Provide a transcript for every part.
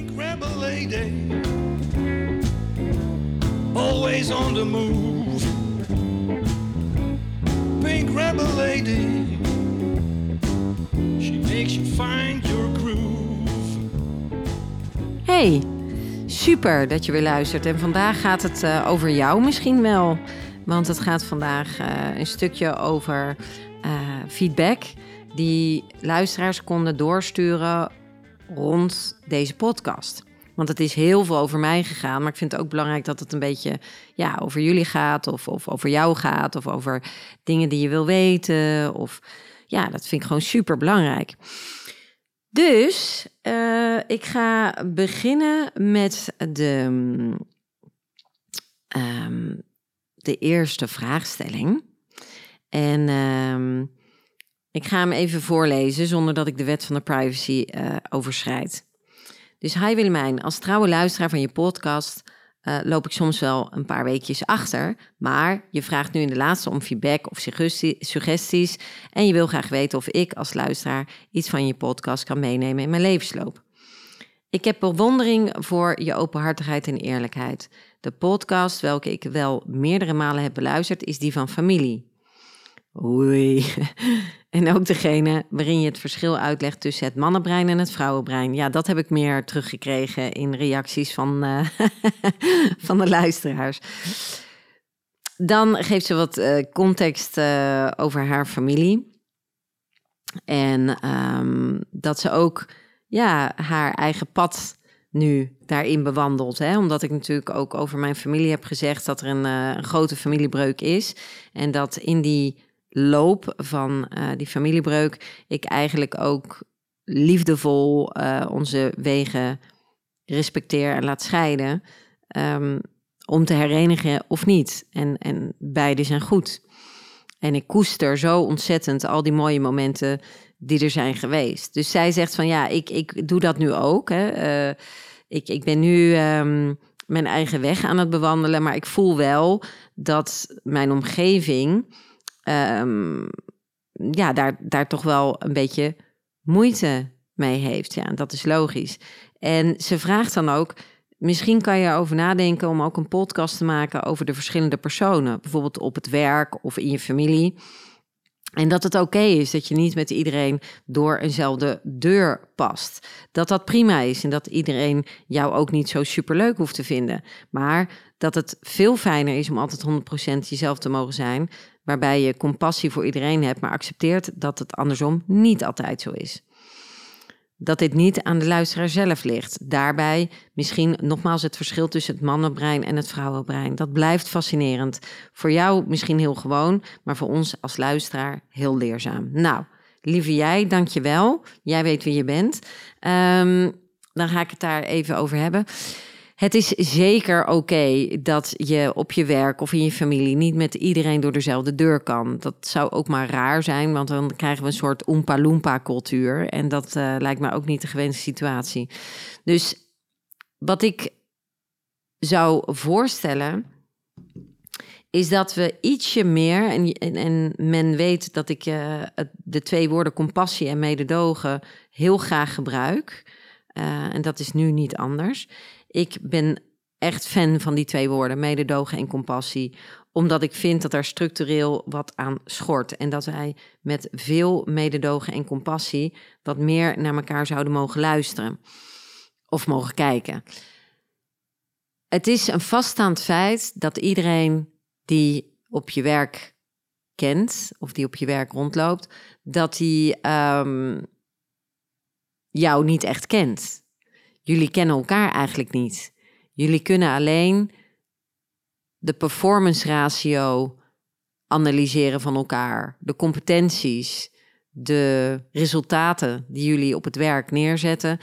Pink lady, always on the move. Pink rebel lady, she makes you find your groove. Hey, super dat je weer luistert. En vandaag gaat het eh, over jou misschien wel. Want het gaat vandaag eh, een stukje over eh, feedback die luisteraars konden doorsturen rond deze podcast. Want het is heel veel over mij gegaan, maar ik vind het ook belangrijk dat het een beetje ja, over jullie gaat, of, of over jou gaat, of over dingen die je wil weten. Of ja, dat vind ik gewoon super belangrijk. Dus eh, ik ga beginnen met de, ehm, de eerste vraagstelling. En ehm, ik ga hem even voorlezen zonder dat ik de wet van de privacy eh, overschrijd. Dus hi Willemijn, als trouwe luisteraar van je podcast eh, loop ik soms wel een paar weekjes achter. Maar je vraagt nu in de laatste om feedback of suggestie- suggesties. En je wil graag weten of ik als luisteraar iets van je podcast kan meenemen in mijn levensloop. Ik heb bewondering voor je openhartigheid en eerlijkheid. De podcast, welke ik wel meerdere malen heb beluisterd, is die van familie. Oei. En ook degene waarin je het verschil uitlegt tussen het mannenbrein en het vrouwenbrein. Ja, dat heb ik meer teruggekregen in reacties van, eh, van de luisteraars. Dan geeft ze wat eh, context eh, over haar familie. En ehm, dat ze ook ja, haar eigen pad nu daarin bewandelt. Hè? Omdat ik natuurlijk ook over mijn familie heb gezegd dat er een, een grote familiebreuk is. En dat in die loop van eh, die familiebreuk ik eigenlijk ook liefdevol eh, onze wegen respecteer en laat scheiden. ehm, om te herenigen of niet. En, en beide zijn goed. En ik koester zo ontzettend al die mooie momenten die er zijn geweest. Dus zij zegt van ja, ik, ik doe dat nu ook. Hè. Eh, ik, ik ben nu ehm, mijn eigen weg aan het bewandelen, maar ik voel wel dat mijn omgeving ehm, ja, daar, daar toch wel een beetje moeite mee heeft. Ja, dat is logisch. En ze vraagt dan ook, misschien kan je erover nadenken om ook een podcast te maken over de verschillende personen. Bijvoorbeeld op het werk of in je familie. En dat het oké is dat je niet met iedereen door eenzelfde deur past. Dat dat prima is en dat iedereen jou ook niet zo superleuk hoeft te vinden. Maar dat het veel fijner is om altijd 100% jezelf te mogen zijn. Waarbij je compassie voor iedereen hebt, maar accepteert dat het andersom niet altijd zo is. Dat dit niet aan de luisteraar zelf ligt. Daarbij misschien nogmaals het verschil tussen het mannenbrein en het vrouwenbrein. Dat blijft fascinerend. Voor jou misschien heel gewoon, maar voor ons als luisteraar heel leerzaam. Nou, lieve jij, dank je wel. Jij weet wie je bent. Ehm, dan ga ik het daar even over hebben. Het is zeker oké dat je op je werk of in je familie niet met iedereen door dezelfde deur kan. Dat zou ook maar raar zijn, want dan krijgen we een soort Oompa Loompa cultuur. En dat eh, lijkt me ook niet de gewenste situatie. Dus wat ik zou voorstellen, is dat we ietsje meer, en, en, en men weet dat ik eh, de twee woorden compassie en mededogen heel graag gebruik. Eh, en dat is nu niet anders. Ik ben echt fan van die twee woorden, mededogen en compassie. Omdat ik vind dat er structureel wat aan schort. En dat wij met veel mededogen en compassie wat meer naar elkaar zouden mogen luisteren. Of mogen kijken. Het is een vaststaand feit dat iedereen die op je werk kent, of die op je werk rondloopt, dat die ehm, jou niet echt kent. Jullie kennen elkaar eigenlijk niet. Jullie kunnen alleen de performance ratio analyseren van elkaar, de competenties, de resultaten die jullie op het werk neerzetten.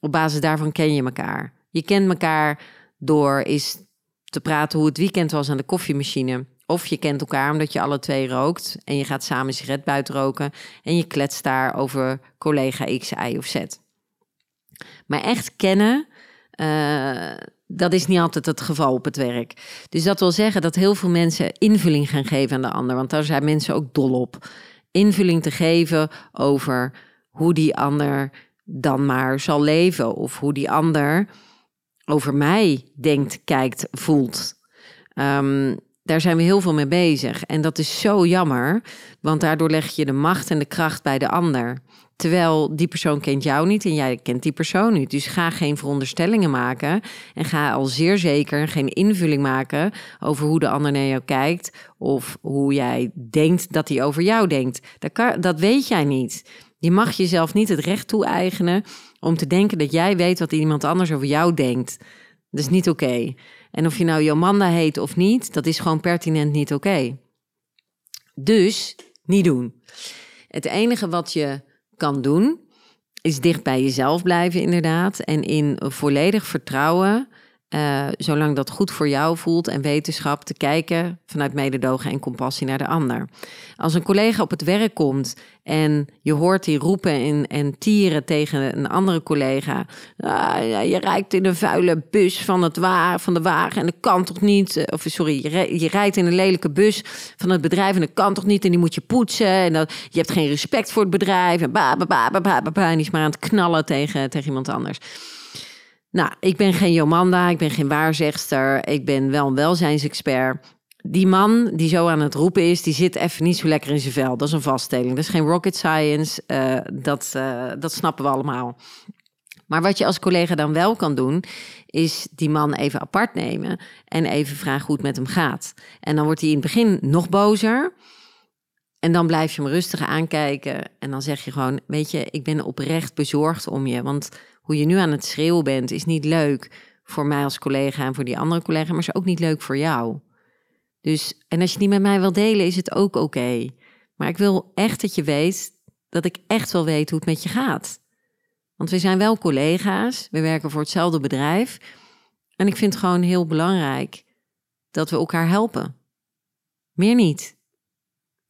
Op basis daarvan ken je elkaar. Je kent elkaar door eens te praten hoe het weekend was aan de koffiemachine. Of je kent elkaar omdat je alle twee rookt en je gaat samen sigaret buiten roken en je kletst daar over collega X, Y of Z. Maar echt kennen, eh, dat is niet altijd het geval op het werk. Dus dat wil zeggen dat heel veel mensen invulling gaan geven aan de ander. Want daar zijn mensen ook dol op. Invulling te geven over hoe die ander dan maar zal leven. Of hoe die ander over mij denkt, kijkt, voelt. Ehm, daar zijn we heel veel mee bezig. En dat is zo jammer, want daardoor leg je de macht en de kracht bij de ander. Terwijl die persoon kent jou niet en jij kent die persoon niet. Dus ga geen veronderstellingen maken. En ga al zeer zeker geen invulling maken over hoe de ander naar jou kijkt. Of hoe jij denkt dat hij over jou denkt. Dat, kan, dat weet jij niet. Je mag jezelf niet het recht toe-eigenen om te denken dat jij weet wat iemand anders over jou denkt. Dat is niet oké. En of je nou Jomanda heet of niet, dat is gewoon pertinent niet oké. Dus niet doen. Het enige wat je kan doen, is dicht bij jezelf blijven, inderdaad. En in volledig vertrouwen uh, zolang dat goed voor jou voelt en wetenschap, te kijken vanuit mededogen en compassie naar de ander. Als een collega op het werk komt en je hoort die roepen en, en tieren tegen een andere collega. Ah, je rijdt in een vuile bus van, het wa van de wagen en dat kan toch niet? Of sorry, je, je, rijdt in een lelijke bus van het bedrijf en dat kan toch niet? En die moet je poetsen en dat, je hebt geen respect voor het bedrijf. En, ba, ba, ba, ba, ba, ba, en die is maar aan het knallen tegen, tegen iemand anders. Nou, ik ben geen Jomanda, ik ben geen waarzegster, ik ben wel een welzijnsexpert. Die man die zo aan het roepen is, die zit even niet zo lekker in zijn vel. Dat is een vaststelling. Dat is geen rocket science. Uh, dat, uh, dat snappen we allemaal. Maar wat je als collega dan wel kan doen, is die man even apart nemen en even vragen hoe het met hem gaat. En dan wordt hij in het begin nog bozer. En dan blijf je hem rustig aankijken. En dan zeg je gewoon: Weet je, ik ben oprecht bezorgd om je. Want hoe je nu aan het schreeuwen bent, is niet leuk voor mij als collega en voor die andere collega, maar is ook niet leuk voor jou. Dus, en als je die met mij wil delen, is het ook oké. Maar ik wil echt dat je weet dat ik echt wel weet hoe het met je gaat. Want we zijn wel collega's, we werken voor hetzelfde bedrijf. En ik vind het gewoon heel belangrijk dat we elkaar helpen. Meer niet.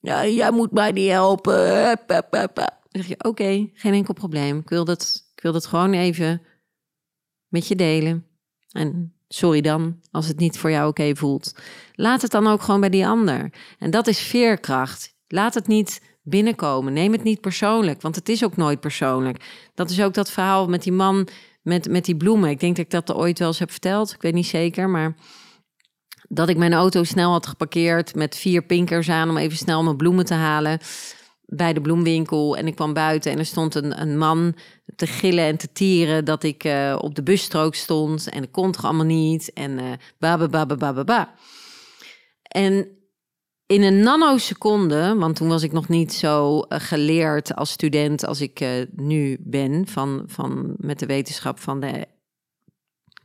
Ja, jij moet mij niet helpen. Dan zeg je, oké, geen enkel probleem. Ik wil dat ik wil dat gewoon even met je delen. En sorry dan als het niet voor jou oké voelt. Laat het dan ook gewoon bij die ander. En dat is veerkracht. Laat het niet binnenkomen. Neem het niet persoonlijk, want het is ook nooit persoonlijk. Dat is ook dat verhaal met die man met, met die bloemen. Ik denk dat ik dat ooit wel eens heb verteld. Ik weet niet zeker, maar dat ik mijn auto snel had geparkeerd met vier pinkers aan om even snel mijn bloemen te halen bij de bloemwinkel en ik kwam buiten en er stond een, een man te gillen en te tieren dat ik uh, op de busstrook stond en ik kon toch allemaal niet en uh, ba, ba, ba, ba, ba, ba. En in een nanoseconde, want toen was ik nog niet zo uh, geleerd als student als ik nu ben, van, van, met de wetenschap van de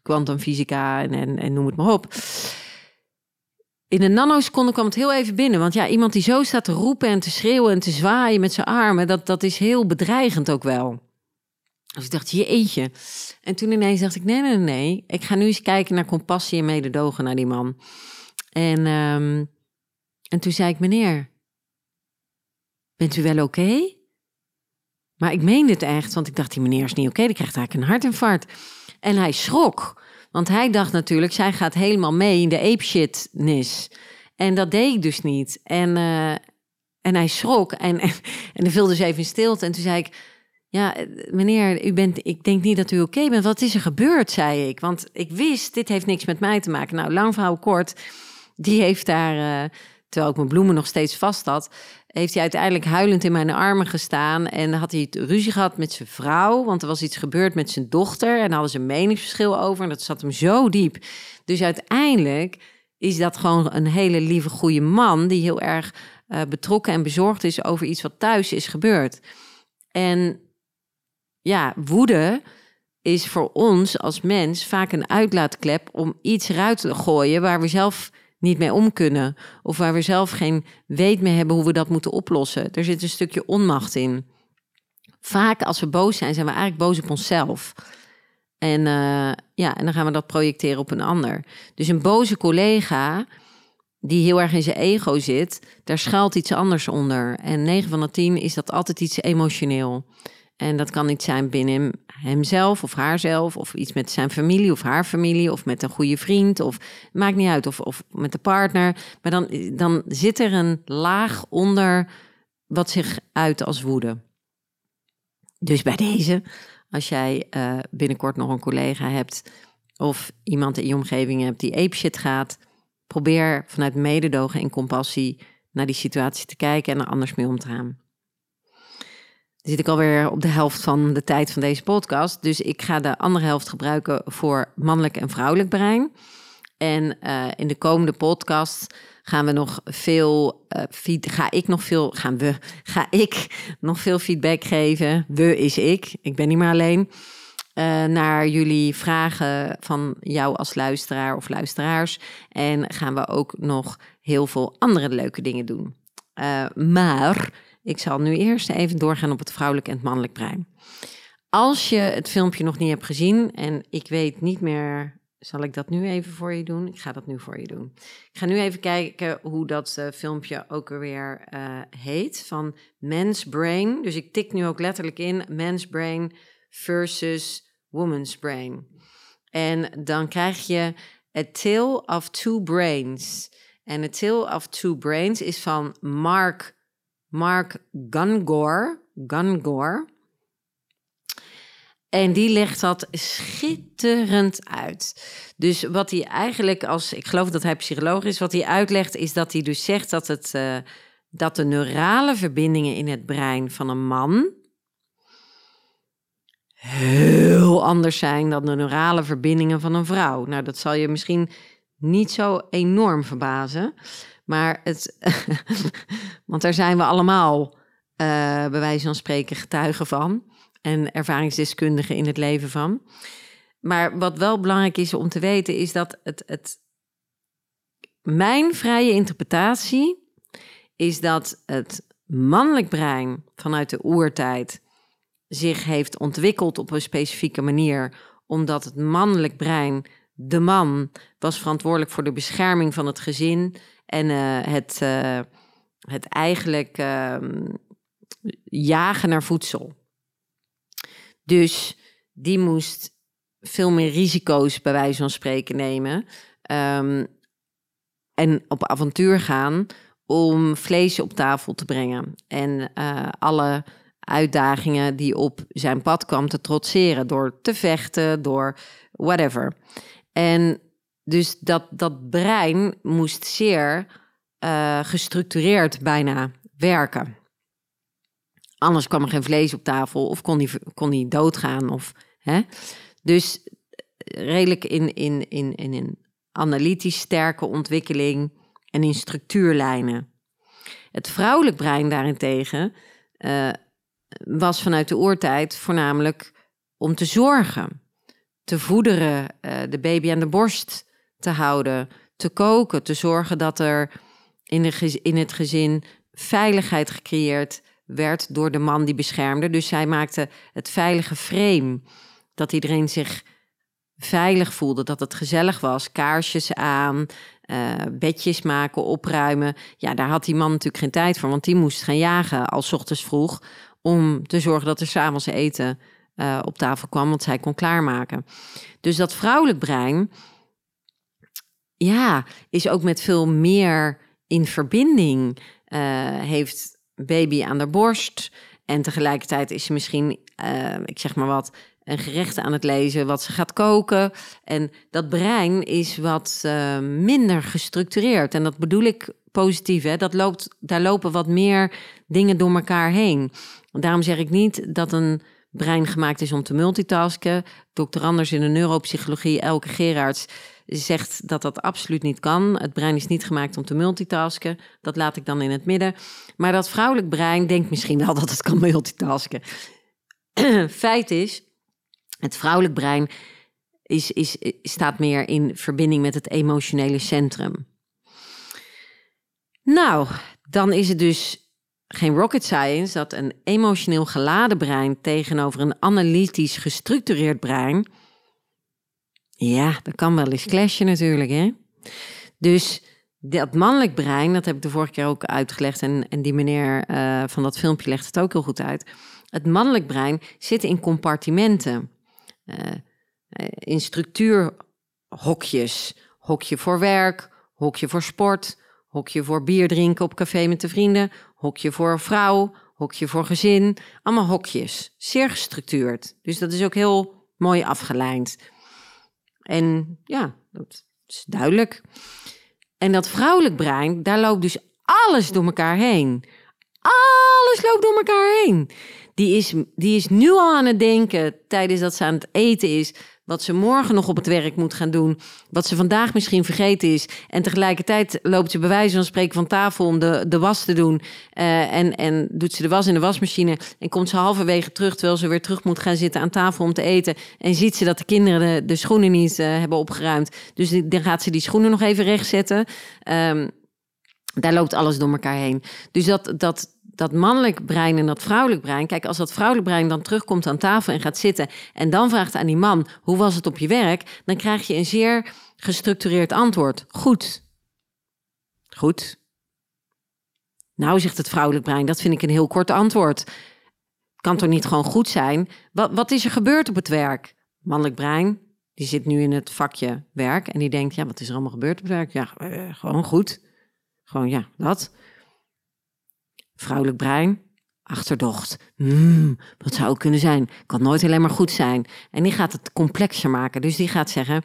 kwantumfysica en, en, en noem het maar op in een nanoseconde kwam het heel even binnen. Want ja, iemand die zo staat te roepen en te schreeuwen en te zwaaien met zijn armen, dat, dat is heel bedreigend ook wel. Dus ik dacht, je eetje. En toen ineens dacht ik, nee, nee, nee. Ik ga nu eens kijken naar compassie en mededogen naar die man. En, um, en toen zei ik, meneer, bent u wel oké? Maar ik meende het echt, want ik dacht, die meneer is niet oké. Die krijgt eigenlijk een hartinfarct. En hij schrok. Want hij dacht natuurlijk, zij gaat helemaal mee in de apeshitness. En dat deed ik dus niet. En, uh, en hij schrok en, en, en er viel dus even in stilte. En toen zei ik, ja, meneer, u bent, ik denk niet dat u oké bent. Wat is er gebeurd, zei ik. Want ik wist, dit heeft niks met mij te maken. Nou, lang verhaal kort, die heeft daar... Uh, terwijl ik mijn bloemen nog steeds vast had, heeft hij uiteindelijk huilend in mijn armen gestaan. En had hij ruzie gehad met zijn vrouw, want er was iets gebeurd met zijn dochter. En hadden ze een meningsverschil over. En dat zat hem zo diep. Dus uiteindelijk is dat gewoon een hele lieve, goede man. die heel erg uh, betrokken en bezorgd is over iets wat thuis is gebeurd. En ja, woede is voor ons als mens vaak een uitlaatklep om iets eruit te gooien waar we zelf niet mee om kunnen. Of waar we zelf geen weet meer hebben hoe we dat moeten oplossen. Er zit een stukje onmacht in. Vaak als we boos zijn, zijn we eigenlijk boos op onszelf. En, uh, ja, en dan gaan we dat projecteren op een ander. Dus een boze collega die heel erg in zijn ego zit, daar schuilt iets anders onder. En 9 van de 10 is dat altijd iets emotioneel. En dat kan niet zijn binnen hemzelf of haarzelf, of iets met zijn familie of haar familie, of met een goede vriend, of maakt niet uit, of, of met de partner. Maar dan, dan zit er een laag onder wat zich uit als woede. Dus bij deze, als jij eh, binnenkort nog een collega hebt of iemand in je omgeving hebt die apeshit gaat, probeer vanuit mededogen en compassie naar die situatie te kijken en er anders mee om te gaan. Zit ik alweer op de helft van de tijd van deze podcast, dus ik ga de andere helft gebruiken voor mannelijk en vrouwelijk brein. En uh, in de komende podcast gaan we nog veel, uh, ga ik nog veel, gaan we, ga ik nog veel feedback geven. We is ik, ik ben niet meer alleen. Uh, naar jullie vragen van jou als luisteraar of luisteraars. En gaan we ook nog heel veel andere leuke dingen doen. maar ik zal nu eerst even doorgaan op het vrouwelijk en het mannelijk brein. Als je het filmpje nog niet hebt gezien en ik weet niet meer zal ik dat nu even voor je doen? Ik ga dat nu voor je doen. Ik ga nu even kijken hoe dat uh, filmpje ook weer uh, heet. Van Men's Brain. Dus ik tik nu ook letterlijk in Men's Brain versus Woman's Brain. En dan krijg je A Tale of Two Brains. En A Tale of Two Brains is van Mark, Mark Gungor. Gungor. En die legt dat schitterend uit. Dus wat hij eigenlijk als, ik geloof dat hij psycholoog is, wat hij uitlegt is dat hij dus zegt dat, het, uh, dat de neurale verbindingen in het brein van een man heel anders zijn dan de neurale verbindingen van een vrouw. Nou, dat zal je misschien niet zo enorm verbazen, maar het, want daar zijn we allemaal, uh, bij wijze van spreken, getuigen van en ervaringsdeskundigen in het leven van. Maar wat wel belangrijk is om te weten, is dat het, het mijn vrije interpretatie is dat het mannelijk brein vanuit de oertijd zich heeft ontwikkeld op een specifieke manier, omdat het mannelijk brein, de man, was verantwoordelijk voor de bescherming van het gezin en uh, het, uh, het eigenlijk uh, jagen naar voedsel. Dus die moest veel meer risico's, bij wijze van spreken, nemen. Um, en op avontuur gaan om vlees op tafel te brengen. En uh, alle uitdagingen die op zijn pad kwam te trotseren. Door te vechten, door whatever. En dus dat, dat brein moest zeer uh, gestructureerd bijna werken. Anders kwam er geen vlees op tafel of kon hij kon doodgaan. Of, hè? Dus eh, redelijk in, in, in, in een analytisch sterke ontwikkeling en in structuurlijnen. Het vrouwelijk brein daarentegen uh, was vanuit de oertijd voornamelijk om te zorgen, te voederen, de baby aan de borst te houden, te koken, te zorgen dat er in, de, in het gezin veiligheid gecreëerd werd door de man die beschermde. Dus zij maakte het veilige frame. Dat iedereen zich veilig voelde, dat het gezellig was. Kaarsjes aan, uh, bedjes maken, opruimen. Ja, daar had die man natuurlijk geen tijd voor, want die moest gaan jagen als ochtends vroeg. Om te zorgen dat er s'avonds eten uh, op tafel kwam, want zij kon klaarmaken. Dus dat vrouwelijk brein, ja, is ook met veel meer in verbinding. Uh, heeft baby aan de borst. En tegelijkertijd is ze misschien, uh, ik zeg maar wat, een gerecht aan het lezen wat ze gaat koken. En dat brein is wat uh, minder gestructureerd. En dat bedoel ik positief. Hè? Dat loopt, daar lopen wat meer dingen door elkaar heen. Daarom zeg ik niet dat een brein gemaakt is om te multitasken. Dr. Anders in de neuropsychologie, Elke Gerards, zegt dat dat absoluut niet kan. Het brein is niet gemaakt om te multitasken. Dat laat ik dan in het midden. Maar dat vrouwelijk brein denkt misschien wel dat het kan multitasken. Feit is, het vrouwelijk brein is, is, staat meer in verbinding met het emotionele centrum. Nou, dan is het dus geen rocket science dat een emotioneel geladen brein tegenover een analytisch gestructureerd brein. Ja, dat kan wel eens clashen natuurlijk, hè? Dus dat mannelijk brein, dat heb ik de vorige keer ook uitgelegd en, en die meneer uh, van dat filmpje legt het ook heel goed uit. Het mannelijk brein zit in compartimenten, uh, in structuurhokjes. Hokje voor werk, hokje voor sport, hokje voor bier drinken op café met de vrienden, hokje voor vrouw, hokje voor gezin. Allemaal hokjes. Zeer gestructureerd. Dus dat is ook heel mooi afgelijnd. En ja, dat is duidelijk. En dat vrouwelijk brein, daar loopt dus alles door elkaar heen. Alles loopt door elkaar heen. Die is, die is nu al aan het denken tijdens dat ze aan het eten is. Wat ze morgen nog op het werk moet gaan doen. Wat ze vandaag misschien vergeten is. En tegelijkertijd loopt ze bij wijze van spreken van tafel om de, de was te doen. Uh, en, en doet ze de was in de wasmachine. En komt ze halverwege terug terwijl ze weer terug moet gaan zitten aan tafel om te eten. En ziet ze dat de kinderen de, de schoenen niet uh, hebben opgeruimd. Dus dan gaat ze die schoenen nog even rechtzetten. Um, daar loopt alles door elkaar heen. Dus dat, dat, dat mannelijk brein en dat vrouwelijk brein. Kijk, als dat vrouwelijk brein dan terugkomt aan tafel en gaat zitten. en dan vraagt aan die man: hoe was het op je werk? dan krijg je een zeer gestructureerd antwoord. Goed. Goed. Nou, zegt het vrouwelijk brein, dat vind ik een heel kort antwoord. Kan toch niet gewoon goed zijn? Wat, wat is er gebeurd op het werk? Mannelijk brein, die zit nu in het vakje werk en die denkt: ja, wat is er allemaal gebeurd op het werk? Ja, uh, gewoon goed. Gewoon ja, dat. Vrouwelijk brein, achterdocht. Mm, wat zou het kunnen zijn? Kan nooit alleen maar goed zijn. En die gaat het complexer maken. Dus die gaat zeggen,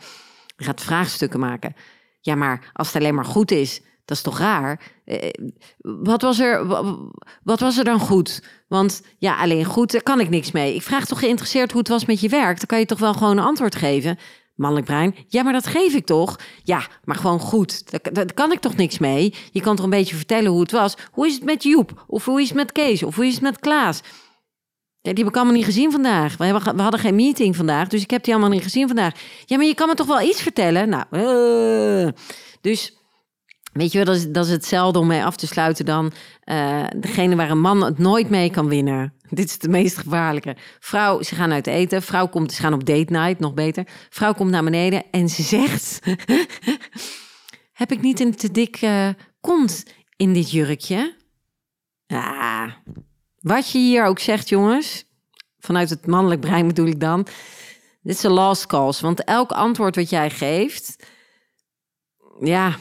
die gaat vraagstukken maken. Ja, maar als het alleen maar goed is, dat is toch raar? Eh, wat, was er, wat was er dan goed? Want ja, alleen goed, daar kan ik niks mee. Ik vraag toch geïnteresseerd hoe het was met je werk. Dan kan je toch wel gewoon een antwoord geven. Mannelijk brein. Ja, maar dat geef ik toch? Ja, maar gewoon goed. Daar, kan ik toch niks mee? Je kan toch een beetje vertellen hoe het was? Hoe is het met Joep? Of hoe is het met Kees? Of hoe is het met Klaas? Ja, die heb ik allemaal niet gezien vandaag. We, hebben, we hadden geen meeting vandaag, dus ik heb die allemaal niet gezien vandaag. Ja, maar je kan me toch wel iets vertellen? Nou, uh, dus weet je wel, dat is, dat is hetzelfde om mee af te sluiten dan uh, degene waar een man het nooit mee kan winnen. Dit is de meest gevaarlijke. Vrouw, ze gaan uit eten. Vrouw komt, ze gaan op date night, nog beter. Vrouw komt naar beneden en ze zegt: Heb ik niet een te dik uh, kont in dit jurkje? Ah, wat je hier ook zegt, jongens. Vanuit het mannelijk brein bedoel ik dan. Dit is een last calls. Want elk antwoord wat jij geeft. Ja,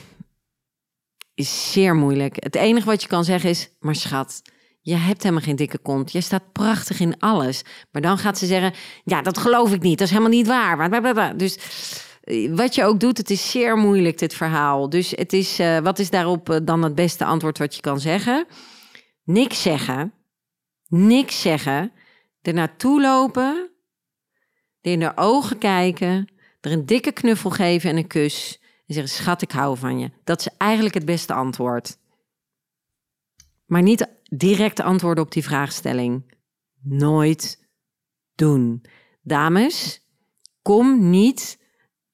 is zeer moeilijk. Het enige wat je kan zeggen is: Maar schat je hebt helemaal geen dikke kont. Je staat prachtig in alles. Maar dan gaat ze zeggen: Ja, dat geloof ik niet. Dat is helemaal niet waar. Dus eh, wat je ook doet, het is zeer moeilijk, dit verhaal. Dus het is, uh, wat is daarop uh, dan het beste antwoord wat je kan zeggen? Niks zeggen. Niks zeggen. Er naartoe lopen. Er in de ogen kijken. Er een dikke knuffel geven en een kus. En zeggen: Schat, ik hou van je. Dat is eigenlijk het beste antwoord. Maar niet direct antwoorden op die vraagstelling. Nooit doen. Dames, kom niet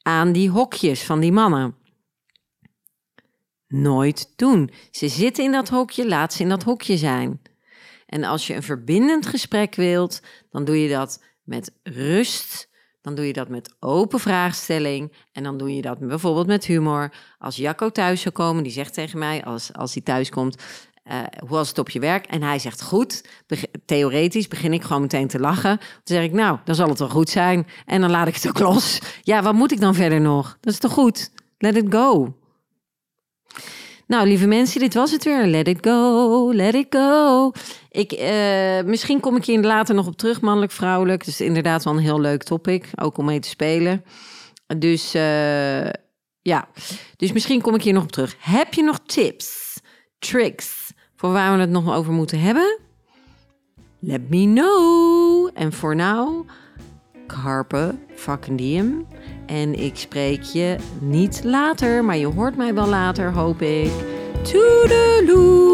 aan die hokjes van die mannen. Nooit doen. Ze zitten in dat hokje, laat ze in dat hokje zijn. En als je een verbindend gesprek wilt, dan doe je dat met rust. Dan doe je dat met open vraagstelling. En dan doe je dat bijvoorbeeld met humor. Als Jacco thuis zou komen, die zegt tegen mij, als, als hij thuis komt: uh, hoe was het op je werk? En hij zegt goed. theoretisch begin ik gewoon meteen te lachen. Dan zeg ik, nou, dan zal het wel goed zijn. En dan laat ik het ook los. Ja, wat moet ik dan verder nog? Dat is toch goed? Let it go. Nou, lieve mensen, dit was het weer. Let it go, let it go. Ik, uh, misschien kom ik hier later nog op terug, mannelijk, vrouwelijk. Dus inderdaad wel een heel leuk topic, ook om mee te spelen. Dus uh, ja, dus misschien kom ik hier nog op terug. Heb je nog tips, tricks, voor waar we het nog over moeten hebben? Let me know. En voor nu, carpe fucking. En ik spreek je niet later, maar je hoort mij wel later, hoop ik. Toedeloe.